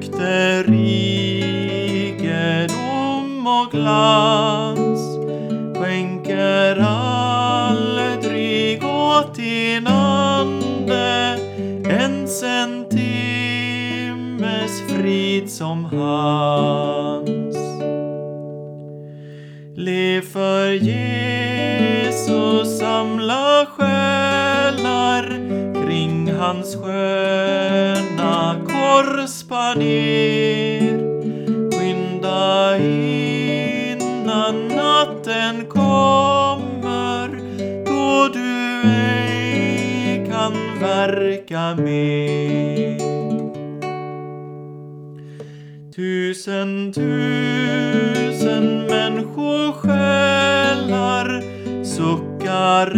Rykte, rikedom och glans verka mer. Tusen, tusen människosjälar suckar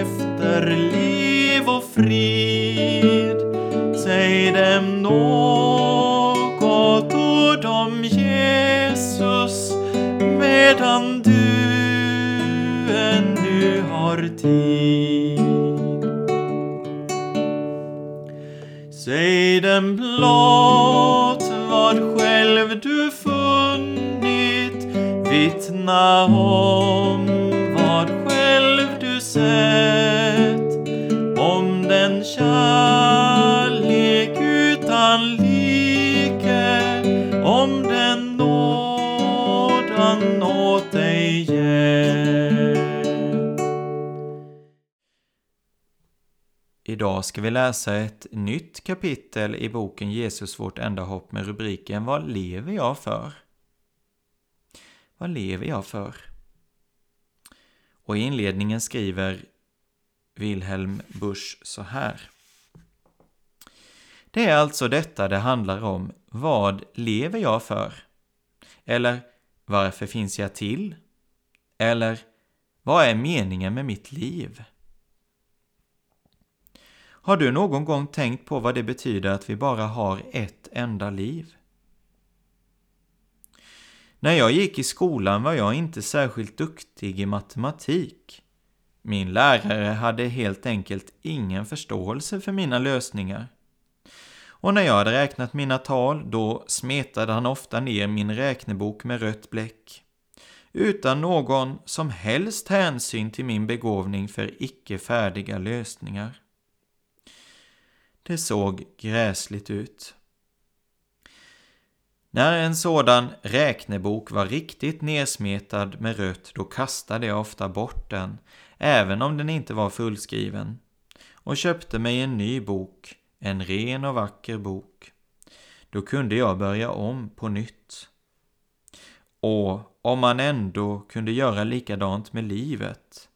efter liv och frid. Säg dem då blott vad själv du funnit, vittna om vad själv du sett, om den kärlek utan like, om den nåd han åt dig gett. Idag ska vi läsa ett nytt kapitel i boken Jesus vårt enda hopp med rubriken Vad lever jag för? Vad lever jag för? Och i inledningen skriver Wilhelm Busch så här. Det är alltså detta det handlar om. Vad lever jag för? Eller varför finns jag till? Eller vad är meningen med mitt liv? Har du någon gång tänkt på vad det betyder att vi bara har ett enda liv? När jag gick i skolan var jag inte särskilt duktig i matematik. Min lärare hade helt enkelt ingen förståelse för mina lösningar. Och när jag hade räknat mina tal, då smetade han ofta ner min räknebok med rött bläck. Utan någon som helst hänsyn till min begåvning för icke färdiga lösningar. Det såg gräsligt ut. När en sådan räknebok var riktigt nersmetad med rött, då kastade jag ofta bort den, även om den inte var fullskriven, och köpte mig en ny bok, en ren och vacker bok. Då kunde jag börja om på nytt. Och om man ändå kunde göra likadant med livet,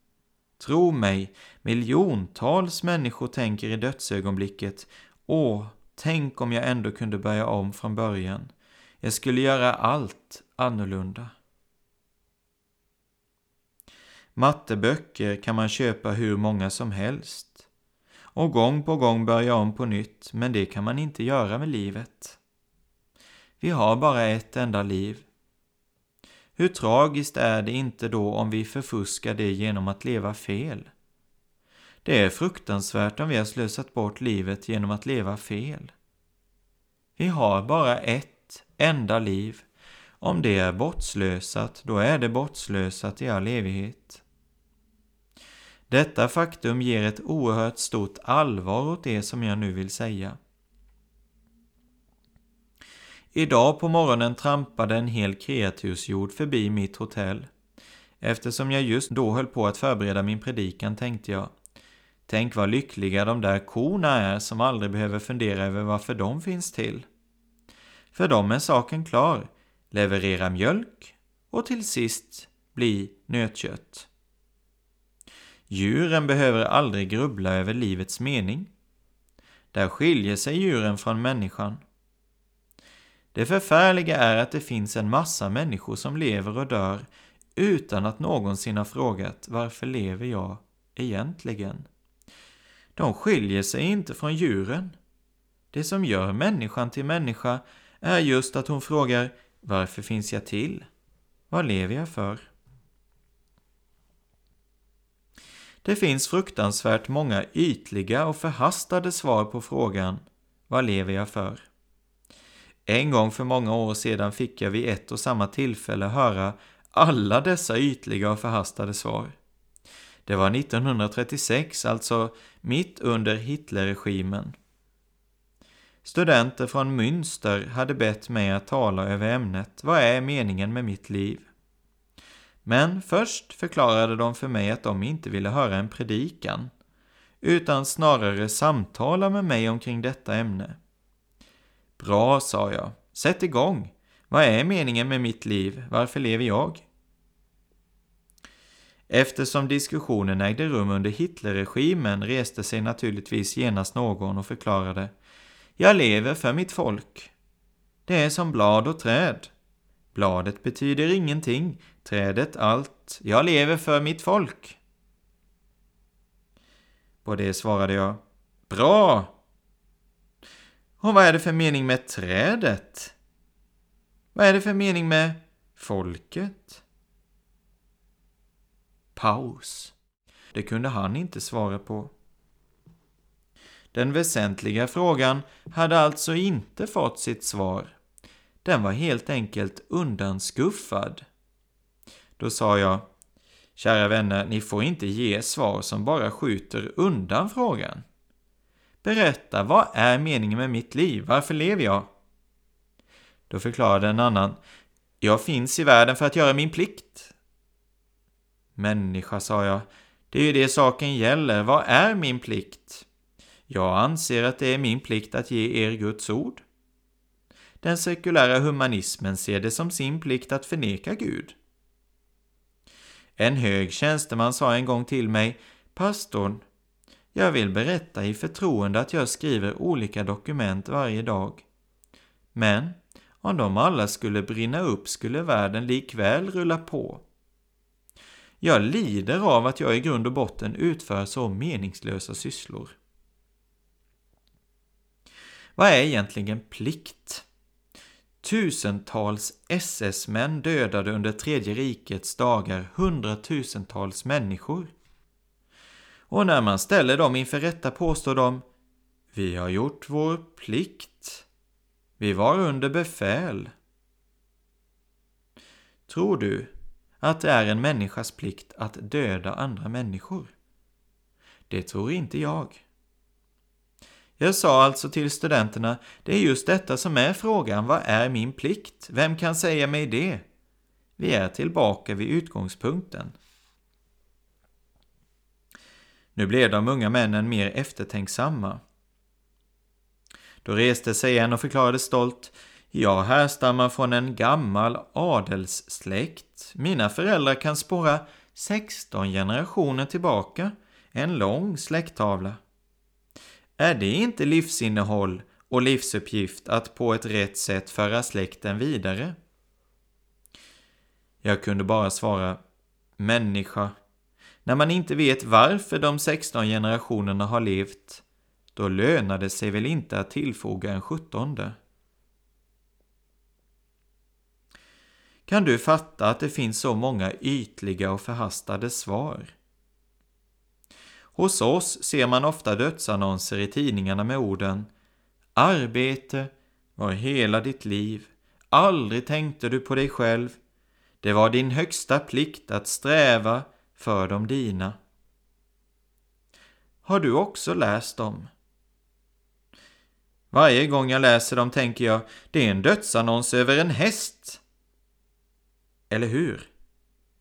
Tro mig, miljontals människor tänker i dödsögonblicket Åh, tänk om jag ändå kunde börja om från början. Jag skulle göra allt annorlunda. Matteböcker kan man köpa hur många som helst och gång på gång börja om på nytt, men det kan man inte göra med livet. Vi har bara ett enda liv. Hur tragiskt är det inte då om vi förfuskar det genom att leva fel? Det är fruktansvärt om vi har slösat bort livet genom att leva fel. Vi har bara ett enda liv. Om det är bortslösat, då är det bortslösat i all evighet. Detta faktum ger ett oerhört stort allvar åt det som jag nu vill säga. Idag på morgonen trampade en hel kreatursjord förbi mitt hotell. Eftersom jag just då höll på att förbereda min predikan tänkte jag Tänk vad lyckliga de där korna är som aldrig behöver fundera över varför de finns till. För dem är saken klar. Leverera mjölk och till sist bli nötkött. Djuren behöver aldrig grubbla över livets mening. Där skiljer sig djuren från människan. Det förfärliga är att det finns en massa människor som lever och dör utan att någonsin ha frågat varför lever jag egentligen? De skiljer sig inte från djuren. Det som gör människan till människa är just att hon frågar varför finns jag till? Vad lever jag för? Det finns fruktansvärt många ytliga och förhastade svar på frågan Vad lever jag för? En gång för många år sedan fick jag vid ett och samma tillfälle höra alla dessa ytliga och förhastade svar. Det var 1936, alltså mitt under Hitlerregimen. Studenter från Münster hade bett mig att tala över ämnet Vad är meningen med mitt liv? Men först förklarade de för mig att de inte ville höra en predikan, utan snarare samtala med mig omkring detta ämne. Bra, sa jag. Sätt igång. Vad är meningen med mitt liv? Varför lever jag? Eftersom diskussionen ägde rum under Hitlerregimen reste sig naturligtvis genast någon och förklarade Jag lever för mitt folk. Det är som blad och träd. Bladet betyder ingenting, trädet allt. Jag lever för mitt folk. På det svarade jag Bra! Och vad är det för mening med trädet? Vad är det för mening med folket? Paus. Det kunde han inte svara på. Den väsentliga frågan hade alltså inte fått sitt svar. Den var helt enkelt undanskuffad. Då sa jag, kära vänner, ni får inte ge svar som bara skjuter undan frågan. Berätta, vad är meningen med mitt liv? Varför lever jag? Då förklarade en annan, jag finns i världen för att göra min plikt. Människa, sa jag, det är ju det saken gäller. Vad är min plikt? Jag anser att det är min plikt att ge er Guds ord. Den sekulära humanismen ser det som sin plikt att förneka Gud. En hög tjänsteman sa en gång till mig, pastorn, jag vill berätta i förtroende att jag skriver olika dokument varje dag. Men om de alla skulle brinna upp skulle världen likväl rulla på. Jag lider av att jag i grund och botten utför så meningslösa sysslor. Vad är egentligen plikt? Tusentals SS-män dödade under Tredje rikets dagar hundratusentals människor. Och när man ställer dem inför rätta påstår de Vi har gjort vår plikt. Vi var under befäl. Tror du att det är en människas plikt att döda andra människor? Det tror inte jag. Jag sa alltså till studenterna, det är just detta som är frågan, vad är min plikt? Vem kan säga mig det? Vi är tillbaka vid utgångspunkten. Nu blev de unga männen mer eftertänksamma. Då reste sig en och förklarade stolt jag härstammar från en gammal adelssläkt. Mina föräldrar kan spåra 16 generationer tillbaka, en lång släkttavla. Är det inte livsinnehåll och livsuppgift att på ett rätt sätt föra släkten vidare? Jag kunde bara svara människa. När man inte vet varför de 16 generationerna har levt, då lönar det sig väl inte att tillfoga en sjuttonde. Kan du fatta att det finns så många ytliga och förhastade svar? Hos oss ser man ofta dödsannonser i tidningarna med orden Arbete var hela ditt liv. Aldrig tänkte du på dig själv. Det var din högsta plikt att sträva för de dina. Har du också läst dem? Varje gång jag läser dem tänker jag, det är en dödsannons över en häst. Eller hur?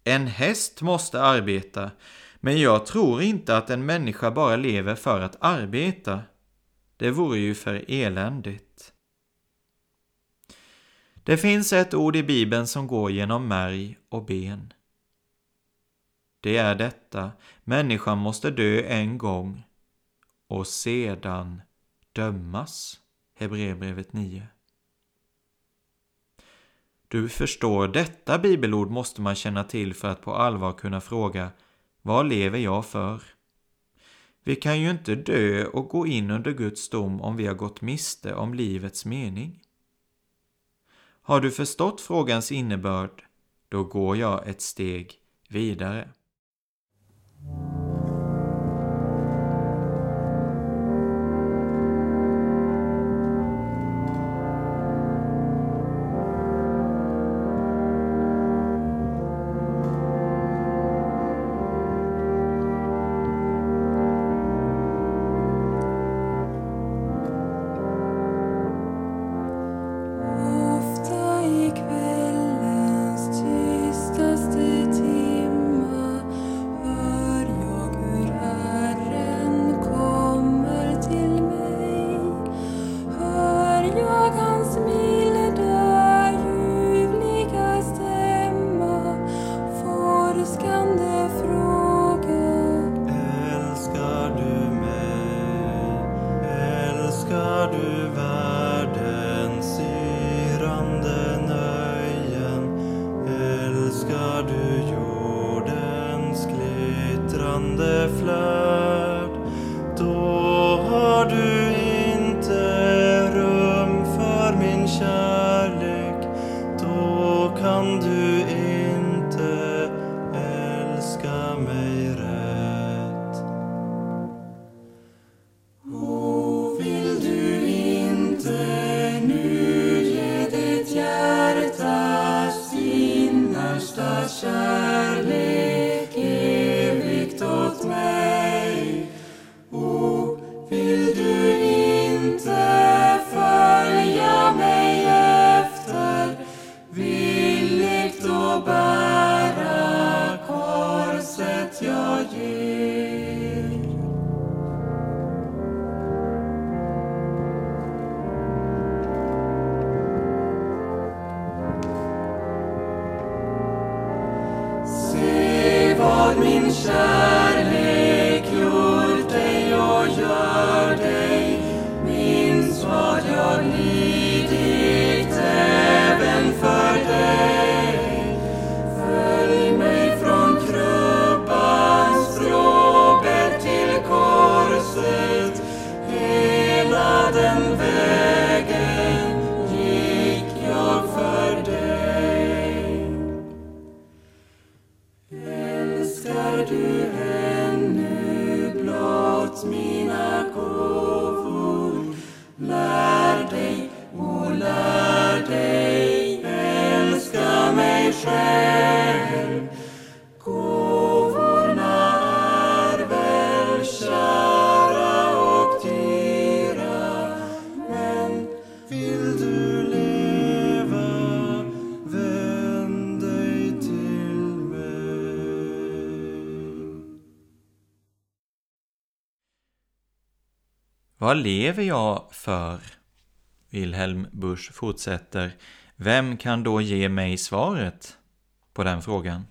En häst måste arbeta, men jag tror inte att en människa bara lever för att arbeta. Det vore ju för eländigt. Det finns ett ord i Bibeln som går genom märg och ben. Det är detta, människan måste dö en gång och sedan dömas. Hebreerbrevet 9. Du förstår, detta bibelord måste man känna till för att på allvar kunna fråga Vad lever jag för? Vi kan ju inte dö och gå in under Guds dom om vi har gått miste om livets mening. Har du förstått frågans innebörd, då går jag ett steg vidare. Vad lever jag för? Wilhelm Busch fortsätter. Vem kan då ge mig svaret på den frågan?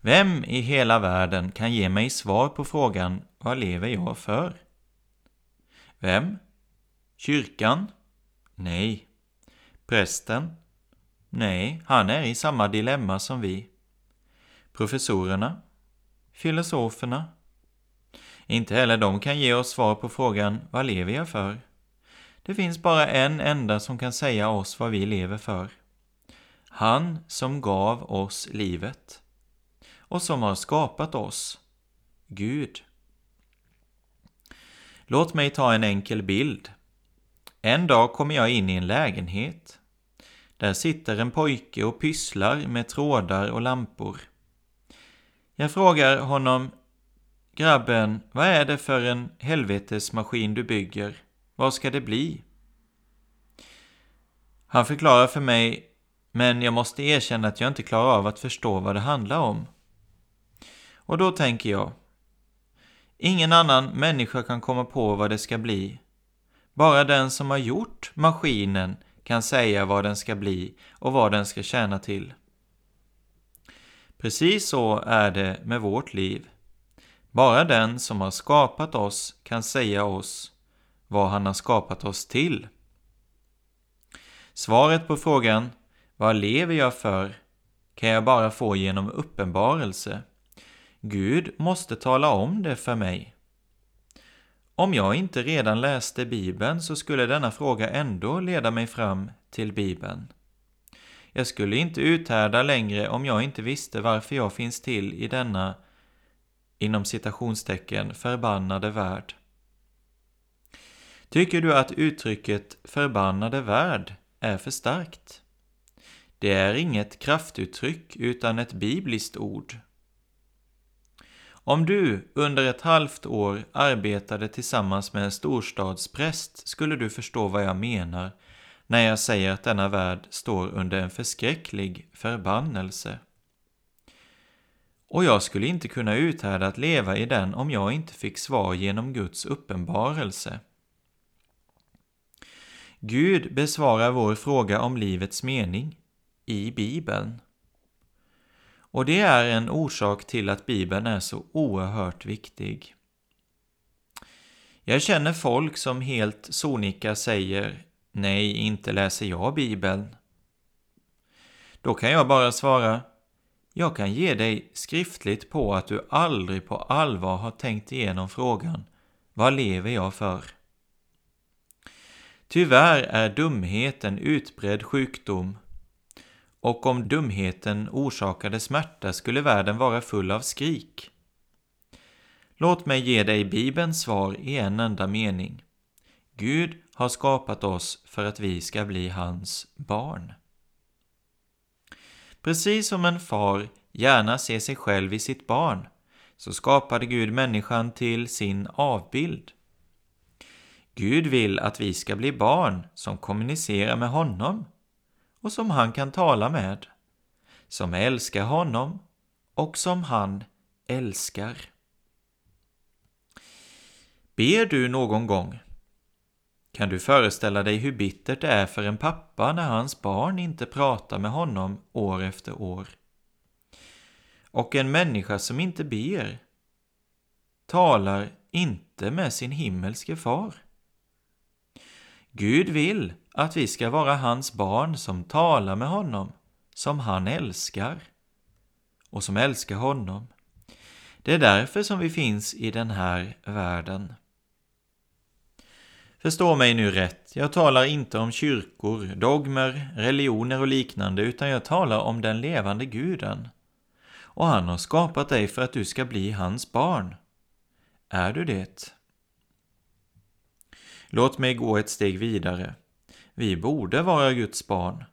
Vem i hela världen kan ge mig svar på frågan vad lever jag för? Vem? Kyrkan? Nej. Prästen? Nej, han är i samma dilemma som vi. Professorerna? Filosoferna? Inte heller de kan ge oss svar på frågan vad lever jag för? Det finns bara en enda som kan säga oss vad vi lever för. Han som gav oss livet och som har skapat oss, Gud. Låt mig ta en enkel bild. En dag kommer jag in i en lägenhet. Där sitter en pojke och pysslar med trådar och lampor. Jag frågar honom, grabben, vad är det för en helvetesmaskin du bygger? Vad ska det bli? Han förklarar för mig, men jag måste erkänna att jag inte klarar av att förstå vad det handlar om. Och då tänker jag, ingen annan människa kan komma på vad det ska bli. Bara den som har gjort maskinen kan säga vad den ska bli och vad den ska tjäna till. Precis så är det med vårt liv. Bara den som har skapat oss kan säga oss vad han har skapat oss till. Svaret på frågan Vad lever jag för? kan jag bara få genom uppenbarelse. Gud måste tala om det för mig. Om jag inte redan läste Bibeln så skulle denna fråga ändå leda mig fram till Bibeln. Jag skulle inte uthärda längre om jag inte visste varför jag finns till i denna inom citationstecken förbannade värld. Tycker du att uttrycket förbannade värld är för starkt? Det är inget kraftuttryck utan ett bibliskt ord. Om du under ett halvt år arbetade tillsammans med en storstadspräst skulle du förstå vad jag menar när jag säger att denna värld står under en förskräcklig förbannelse. Och jag skulle inte kunna uthärda att leva i den om jag inte fick svar genom Guds uppenbarelse. Gud besvarar vår fråga om livets mening i Bibeln. Och det är en orsak till att Bibeln är så oerhört viktig. Jag känner folk som helt sonika säger Nej, inte läser jag Bibeln. Då kan jag bara svara jag kan ge dig skriftligt på att du aldrig på allvar har tänkt igenom frågan Vad lever jag för? Tyvärr är dumhet en utbredd sjukdom och om dumheten orsakade smärta skulle världen vara full av skrik. Låt mig ge dig Bibelns svar i en enda mening. Gud har skapat oss för att vi ska bli hans barn. Precis som en far gärna ser sig själv i sitt barn, så skapade Gud människan till sin avbild. Gud vill att vi ska bli barn som kommunicerar med honom och som han kan tala med, som älskar honom och som han älskar. Ber du någon gång? Kan du föreställa dig hur bittert det är för en pappa när hans barn inte pratar med honom år efter år? Och en människa som inte ber talar inte med sin himmelske far. Gud vill att vi ska vara hans barn som talar med honom, som han älskar och som älskar honom. Det är därför som vi finns i den här världen. Förstå mig nu rätt, jag talar inte om kyrkor, dogmer, religioner och liknande, utan jag talar om den levande guden. Och han har skapat dig för att du ska bli hans barn. Är du det? Låt mig gå ett steg vidare. Vi borde vara Guds barn,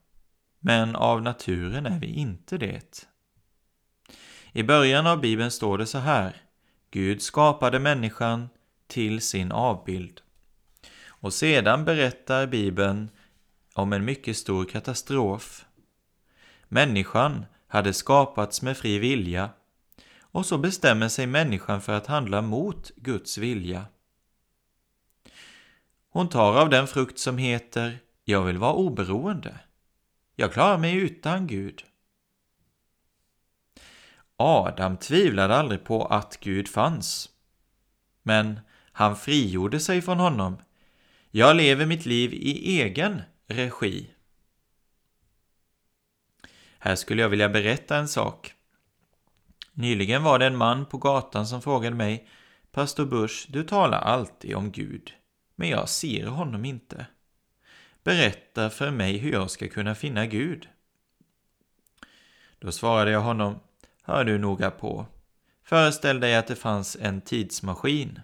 men av naturen är vi inte det. I början av Bibeln står det så här. Gud skapade människan till sin avbild. Och sedan berättar Bibeln om en mycket stor katastrof. Människan hade skapats med fri vilja och så bestämmer sig människan för att handla mot Guds vilja. Hon tar av den frukt som heter ”Jag vill vara oberoende”. Jag klarar mig utan Gud. Adam tvivlade aldrig på att Gud fanns. Men han frigjorde sig från honom. Jag lever mitt liv i egen regi. Här skulle jag vilja berätta en sak. Nyligen var det en man på gatan som frågade mig Pastor Busch, du talar alltid om Gud, men jag ser honom inte. Berätta för mig hur jag ska kunna finna Gud. Då svarade jag honom, hör du noga på. Föreställ dig att det fanns en tidsmaskin.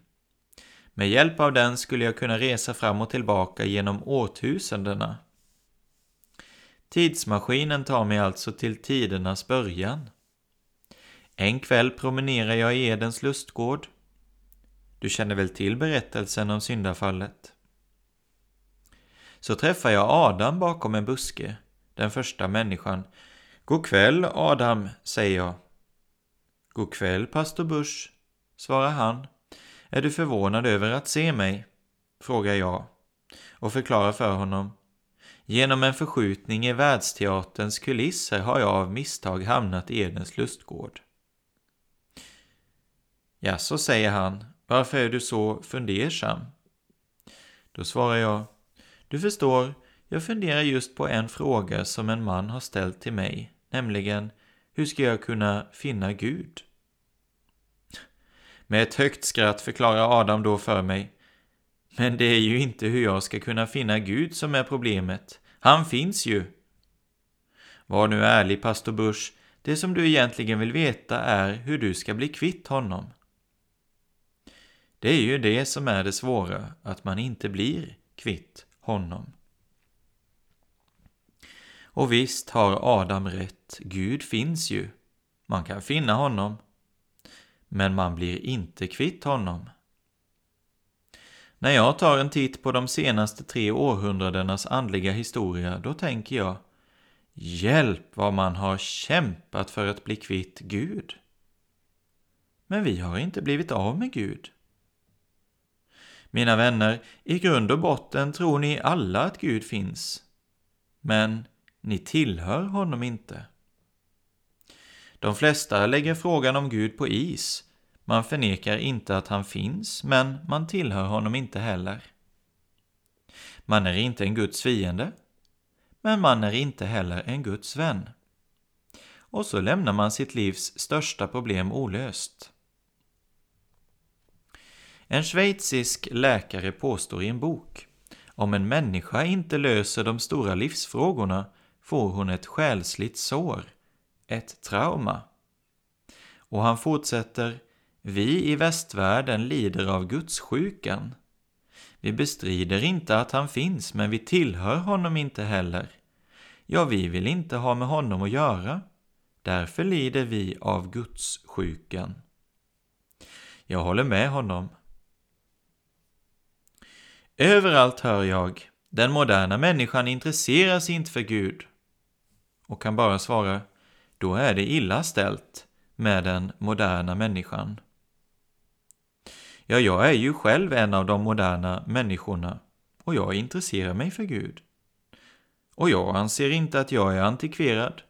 Med hjälp av den skulle jag kunna resa fram och tillbaka genom årtusendena. Tidsmaskinen tar mig alltså till tidernas början. En kväll promenerar jag i Edens lustgård. Du känner väl till berättelsen om syndafallet? Så träffar jag Adam bakom en buske, den första människan. God kväll Adam, säger jag. God kväll pastor Busch, svarar han. Är du förvånad över att se mig? frågar jag och förklarar för honom. Genom en förskjutning i världsteaterns kulisser har jag av misstag hamnat i Edens lustgård. Ja, så säger han. Varför är du så fundersam? Då svarar jag. Du förstår, jag funderar just på en fråga som en man har ställt till mig, nämligen hur ska jag kunna finna Gud? Med ett högt skratt förklarar Adam då för mig. Men det är ju inte hur jag ska kunna finna Gud som är problemet. Han finns ju. Var nu ärlig, pastor Busch Det som du egentligen vill veta är hur du ska bli kvitt honom. Det är ju det som är det svåra, att man inte blir kvitt honom. Och visst har Adam rätt, Gud finns ju. Man kan finna honom. Men man blir inte kvitt honom. När jag tar en titt på de senaste tre århundradenas andliga historia, då tänker jag Hjälp vad man har kämpat för att bli kvitt Gud. Men vi har inte blivit av med Gud. Mina vänner, i grund och botten tror ni alla att Gud finns. Men ni tillhör honom inte. De flesta lägger frågan om Gud på is. Man förnekar inte att han finns, men man tillhör honom inte heller. Man är inte en Guds fiende, men man är inte heller en Guds vän. Och så lämnar man sitt livs största problem olöst. En schweizisk läkare påstår i en bok om en människa inte löser de stora livsfrågorna får hon ett själsligt sår, ett trauma. Och han fortsätter Vi i västvärlden lider av gudssjukan. Vi bestrider inte att han finns, men vi tillhör honom inte heller. Ja, vi vill inte ha med honom att göra. Därför lider vi av gudssjukan. Jag håller med honom. Överallt hör jag, den moderna människan intresserar sig inte för Gud. Och kan bara svara, då är det illa ställt med den moderna människan. Ja, jag är ju själv en av de moderna människorna och jag intresserar mig för Gud. Och jag anser inte att jag är antikverad.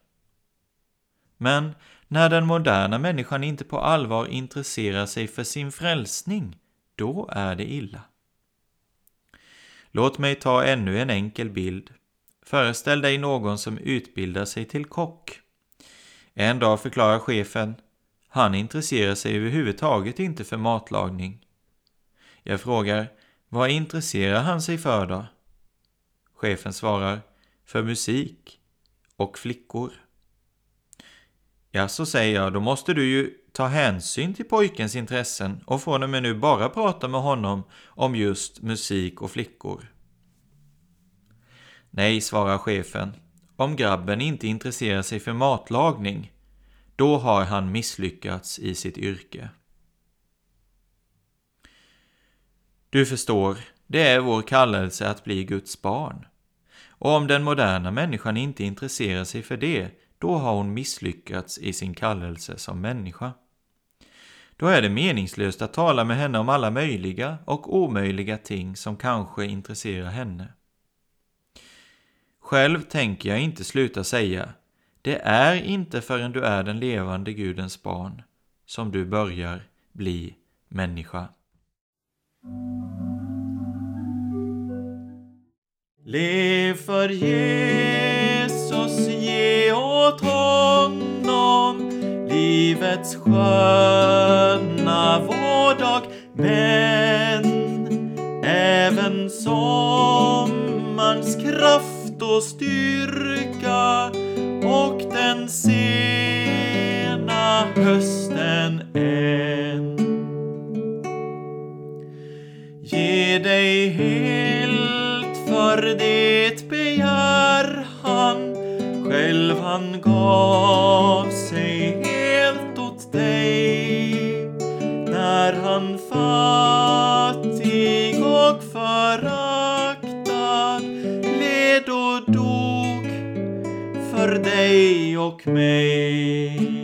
Men när den moderna människan inte på allvar intresserar sig för sin frälsning, då är det illa. Låt mig ta ännu en enkel bild. Föreställ dig någon som utbildar sig till kock. En dag förklarar chefen, han intresserar sig överhuvudtaget inte för matlagning. Jag frågar, vad intresserar han sig för då? Chefen svarar, för musik och flickor. Ja, så säger jag, då måste du ju ta hänsyn till pojkens intressen och från och med nu bara prata med honom om just musik och flickor. Nej, svarar chefen. Om grabben inte intresserar sig för matlagning, då har han misslyckats i sitt yrke. Du förstår, det är vår kallelse att bli Guds barn. Och om den moderna människan inte intresserar sig för det, då har hon misslyckats i sin kallelse som människa. Då är det meningslöst att tala med henne om alla möjliga och omöjliga ting som kanske intresserar henne. Själv tänker jag inte sluta säga Det är inte förrän du är den levande Gudens barn som du börjar bli människa. Lev för Jesus, ge åt honom livets sköna vårdag, men även sommarns kraft och styrka och den sena hösten än. Ge dig helt för det begär han, själv han gav och mig.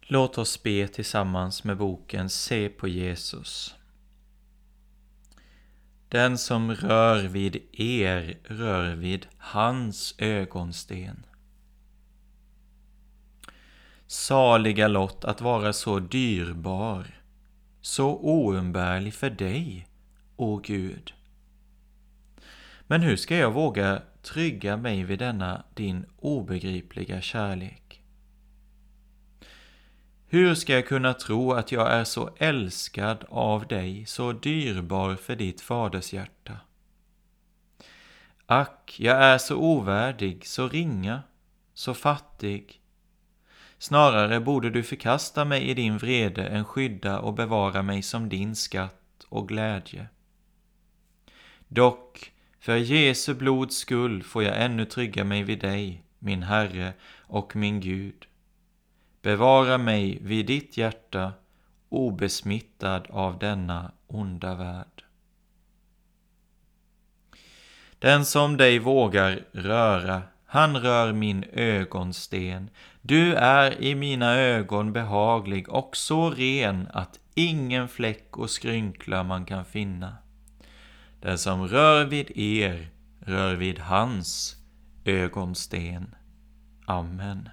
Låt oss be tillsammans med boken Se på Jesus. Den som rör vid er rör vid hans ögonsten. Saliga lott att vara så dyrbar, så oumbärlig för dig, o Gud. Men hur ska jag våga trygga mig vid denna din obegripliga kärlek? Hur ska jag kunna tro att jag är så älskad av dig, så dyrbar för ditt fadershjärta? Ack, jag är så ovärdig, så ringa, så fattig. Snarare borde du förkasta mig i din vrede än skydda och bevara mig som din skatt och glädje. Dock, för Jesu blods skull får jag ännu trygga mig vid dig, min Herre och min Gud. Bevara mig vid ditt hjärta, obesmittad av denna onda värld. Den som dig vågar röra, han rör min ögonsten. Du är i mina ögon behaglig och så ren att ingen fläck och skrynkla man kan finna. Den som rör vid er rör vid hans ögonsten. Amen.